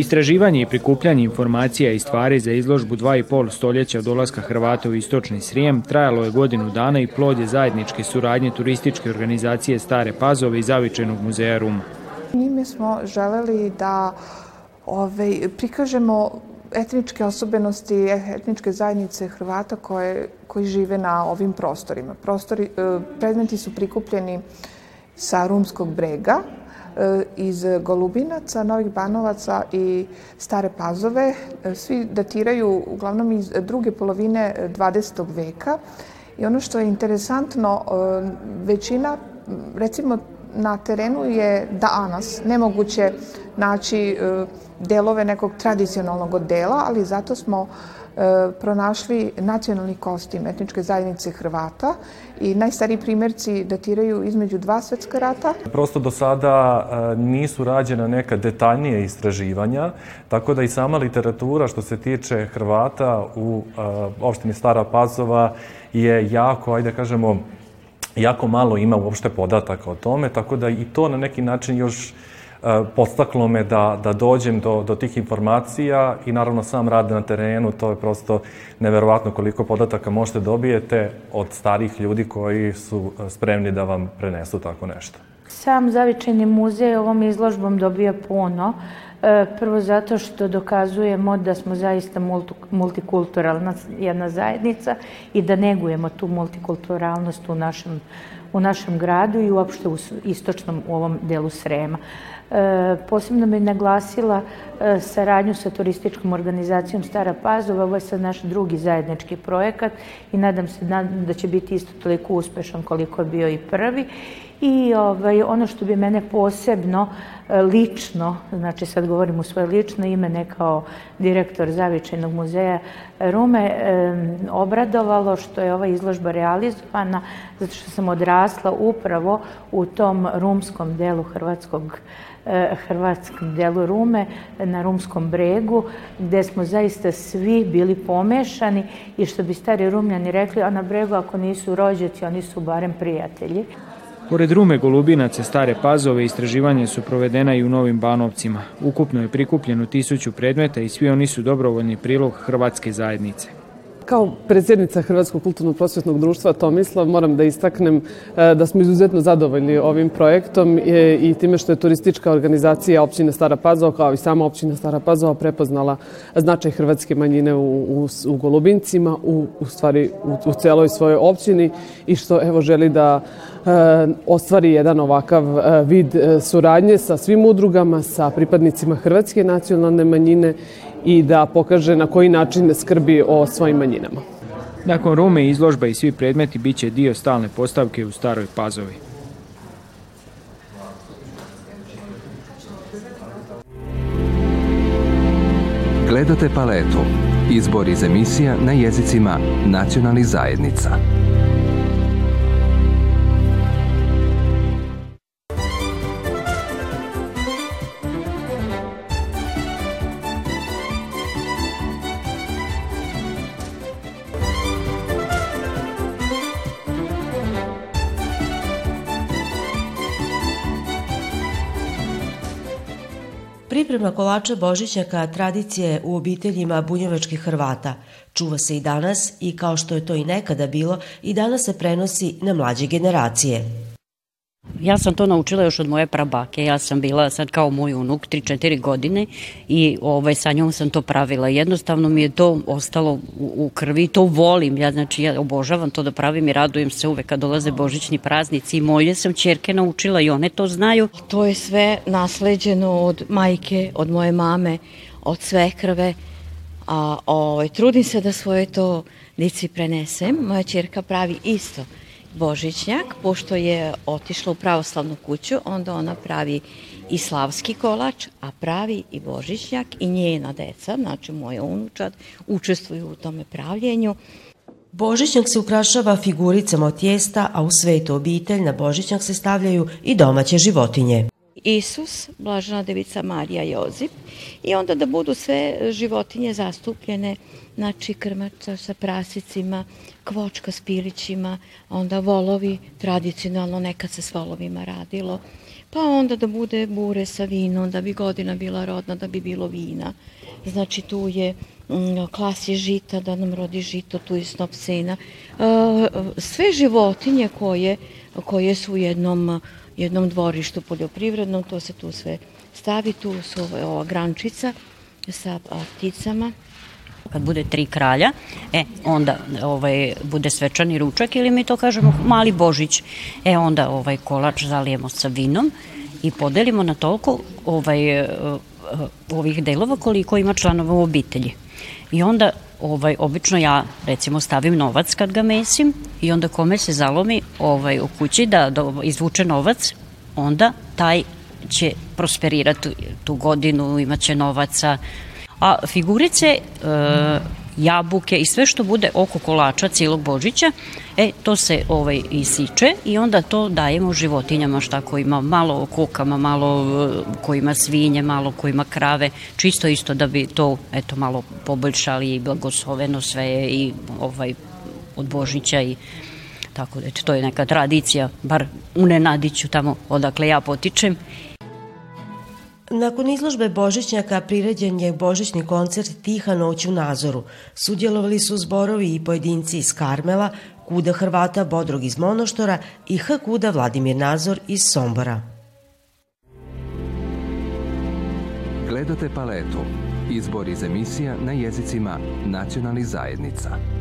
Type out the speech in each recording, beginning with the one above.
Istraživanje i prikupljanje informacija i stvari za izložbu dva i pol stoljeća od dolaska Hrvata u Istočni Srijem trajalo je godinu dana i plod je zajedničke suradnje turističke organizacije Stare Pazove i Zavičajnog muzeja Ruma. Mi smo želeli da ove, ovaj, prikažemo etničke osobenosti, etničke zajednice Hrvata koje, koji žive na ovim prostorima. Prostori, e, predmeti su prikupljeni sa Rumskog brega, e, iz Golubinaca, Novih Banovaca i Stare Pazove. E, svi datiraju uglavnom iz druge polovine 20. veka. I ono što je interesantno, većina, recimo na terenu je danas nemoguće naći delove nekog tradicionalnog odela, ali zato smo e, pronašli nacionalni kostim etničke zajednice Hrvata i najstariji primjerci datiraju između dva svetska rata. Prosto do sada e, nisu rađena neka detaljnije istraživanja, tako da i sama literatura što se tiče Hrvata u e, opštini Stara Pazova je jako, ajde da kažemo, jako malo ima uopšte podataka o tome, tako da i to na neki način još E, podstaklo me da, da dođem do, do tih informacija i naravno sam rad na terenu, to je prosto neverovatno koliko podataka možete dobijete od starih ljudi koji su e, spremni da vam prenesu tako nešto. Sam Zavičajni muzej ovom izložbom dobija puno. E, prvo zato što dokazujemo da smo zaista multikulturalna jedna zajednica i da negujemo tu multikulturalnost u našem, u našem gradu i uopšte u istočnom u ovom delu Srema. E, posebno bi naglasila e, saradnju sa turističkom organizacijom Stara Pazova. Ovo je sad naš drugi zajednički projekat i nadam se da će biti isto toliko uspešan koliko je bio i prvi. I ovaj, ono što bi mene posebno e, lično, znači sad govorim u svoje lično ime, ne kao direktor Zavičajnog muzeja Rume, obradovalo što je ova izložba realizovana, zato što sam odrasla upravo u tom rumskom delu Hrvatskog E, hrvatskom delu Rume, na Rumskom bregu, gde smo zaista svi bili pomešani i što bi stari Rumljani rekli, a na bregu ako nisu rođaci, oni su barem prijatelji. Pored Rume, Golubinace, Stare Pazove, istraživanje su provedena i u Novim Banovcima. Ukupno je prikupljeno tisuću predmeta i svi oni su dobrovoljni prilog Hrvatske zajednice. Kao predsjednica Hrvatskog kulturno prosvjetnog društva Tomislav moram da istaknem e, da smo izuzetno zadovoljni ovim projektom i time što je turistička organizacija općine Stara Pazova kao i sama općina Stara Pazova prepoznala značaj hrvatske manjine u, u, u Golubincima, u, u stvari u, u celoj svojoj općini i što evo želi da e, ostvari jedan ovakav e, vid suradnje sa svim udrugama, sa pripadnicima hrvatske nacionalne manjine i da pokaže na koji način skrbi o svojim manjinama. Nakon Rume izložba i svi predmeti biće dio stalne postavke u Staroj Pazovi. Gledate paletu. Izbor iz emisija na jezicima nacionalnih zajednica. Priprema kolača Božićaka tradicije u obiteljima bunjevačkih Hrvata. Čuva se i danas i kao što je to i nekada bilo, i danas se prenosi na mlađe generacije. Ja sam to naučila još od moje prabake. Ja sam bila sad kao moj unuk 3-4 godine i ovaj, sa njom sam to pravila. Jednostavno mi je to ostalo u, u krvi, to volim. Ja, znači, ja obožavam to da pravim i radujem se uvek kad dolaze božićni praznici i moje sam čerke naučila i one to znaju. To je sve nasleđeno od majke, od moje mame, od svekrve. A ovaj, trudim se da svoje to dici prenesem. Moja čerka pravi isto božićnjak, pošto je otišla u pravoslavnu kuću, onda ona pravi i slavski kolač, a pravi i božićnjak i njena deca, znači moja unučad, učestvuju u tome pravljenju. Božićnjak se ukrašava figuricama od tijesta, a u svetu obitelj na Božićnjak se stavljaju i domaće životinje. Isus, Blažena devica Marija Jozip i onda da budu sve životinje zastupljene, znači krmača sa prasicima, kvočka s pilićima, onda volovi, tradicionalno nekad se s volovima radilo, pa onda da bude bure sa vinom, da bi godina bila rodna, da bi bilo vina. Znači tu je mm, klasi žita, da nam rodi žito, tu je snop sena. E, sve životinje koje, koje su u jednom, jednom dvorištu poljoprivrednom, to se tu sve stavi, tu su ova grančica sa pticama, kad bude tri kralja, e, onda ovaj, bude svečani ručak ili mi to kažemo mali božić. E, onda ovaj kolač zalijemo sa vinom i podelimo na toliko ovaj, ovih delova koliko ima članova u obitelji. I onda ovaj, obično ja recimo stavim novac kad ga mesim i onda kome se zalomi ovaj, u kući da, da izvuče novac, onda taj će prosperirati tu godinu, imaće novaca, a figurice, e, jabuke i sve što bude oko kolača cijelog Božića, e, to se ovaj, isiče i onda to dajemo životinjama šta ko ima malo kokama, malo e, ko ima svinje, malo ko ima krave, čisto isto da bi to eto malo poboljšali i blagosloveno sve i ovaj od Božića i tako da to je neka tradicija, bar u Nenadiću tamo odakle ja potičem Nakon izložbe Božićnjaka priređen je božićni koncert Tiha noć u Nazoru. Sudjelovali su zborovi i pojedinci iz Karmela, Kuda Hrvata Bodrog iz Monoštora i H. Kuda Vladimir Nazor iz Sombora. Gledate paletu. Izbor iz emisija na jezicima nacionalnih zajednica.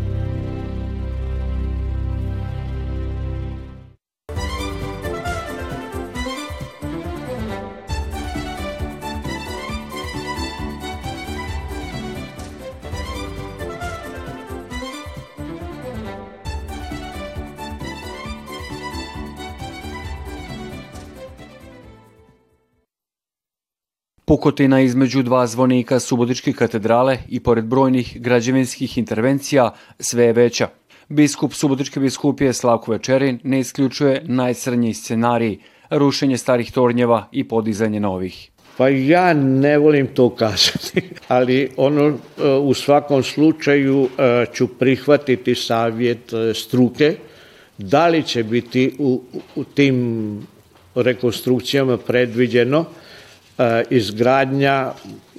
Pukotina između dva zvonika Subotičke katedrale i pored brojnih građevinskih intervencija sve je veća. Biskup Subotičke biskupije Slavko Večerin ne isključuje najcrnji scenarij, rušenje starih tornjeva i podizanje novih. Pa ja ne volim to kazati, ali ono e, u svakom slučaju e, ću prihvatiti savjet e, struke, da li će biti u, u tim rekonstrukcijama predviđeno izgradnja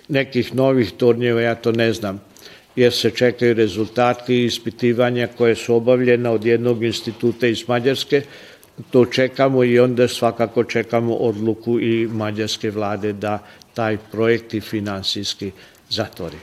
nekih novih tornjeva, ja to ne znam, jer se čekaju rezultati ispitivanja koje su obavljena od jednog instituta iz Mađarske, to čekamo i onda svakako čekamo odluku i mađarske vlade da taj projekt i finansijski zatvori.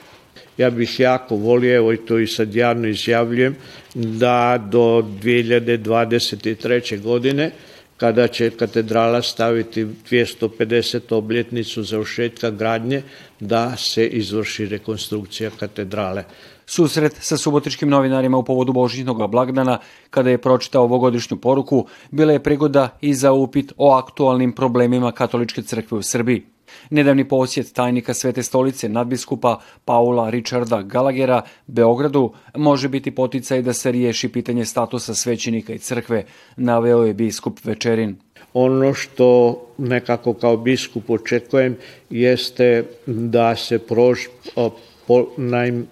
Ja bih jako volio, evo i to i sad javno izjavljujem, da do 2023. godine kada će katedrala staviti 250 obljetnicu završetka gradnje da se izvrši rekonstrukcija katedrale. Susret sa subotičkim novinarima u povodu Božićnog blagdana, kada je pročitao ovogodišnju poruku, bila je prigoda i za upit o aktualnim problemima katoličke crkve u Srbiji. Nedavni posjet tajnika Svete stolice nadbiskupa Paula Richarda Galagera Beogradu može biti poticaj da se riješi pitanje statusa svećenika i crkve, naveo je biskup Večerin. Ono što nekako kao biskup očekujem jeste da se prož,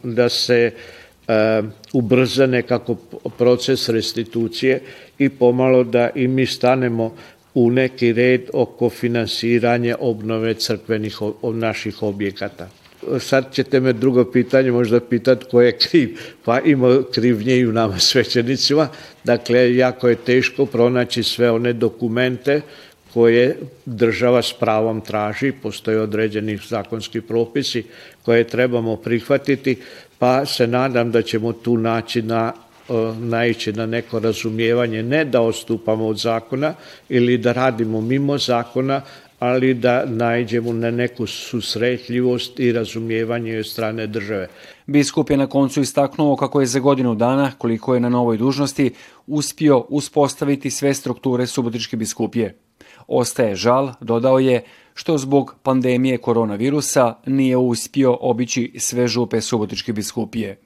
da se e, ubrza nekako proces restitucije i pomalo da i mi stanemo u neki red oko finansiranja obnove crkvenih naših objekata. Sad ćete me drugo pitanje možda pitat ko je kriv. Pa ima krivnje i u nama svećenicima. Dakle, jako je teško pronaći sve one dokumente koje država s pravom traži, postoje određeni zakonski propisi koje trebamo prihvatiti, pa se nadam da ćemo tu naći na naići na neko razumijevanje, ne da odstupamo od zakona ili da radimo mimo zakona, ali da najđemo na neku susretljivost i razumijevanje od strane države. Biskup je na koncu istaknuo kako je za godinu dana, koliko je na novoj dužnosti, uspio uspostaviti sve strukture Subotičke biskupije. Ostaje žal, dodao je, što zbog pandemije koronavirusa nije uspio obići sve župe Subotičke biskupije.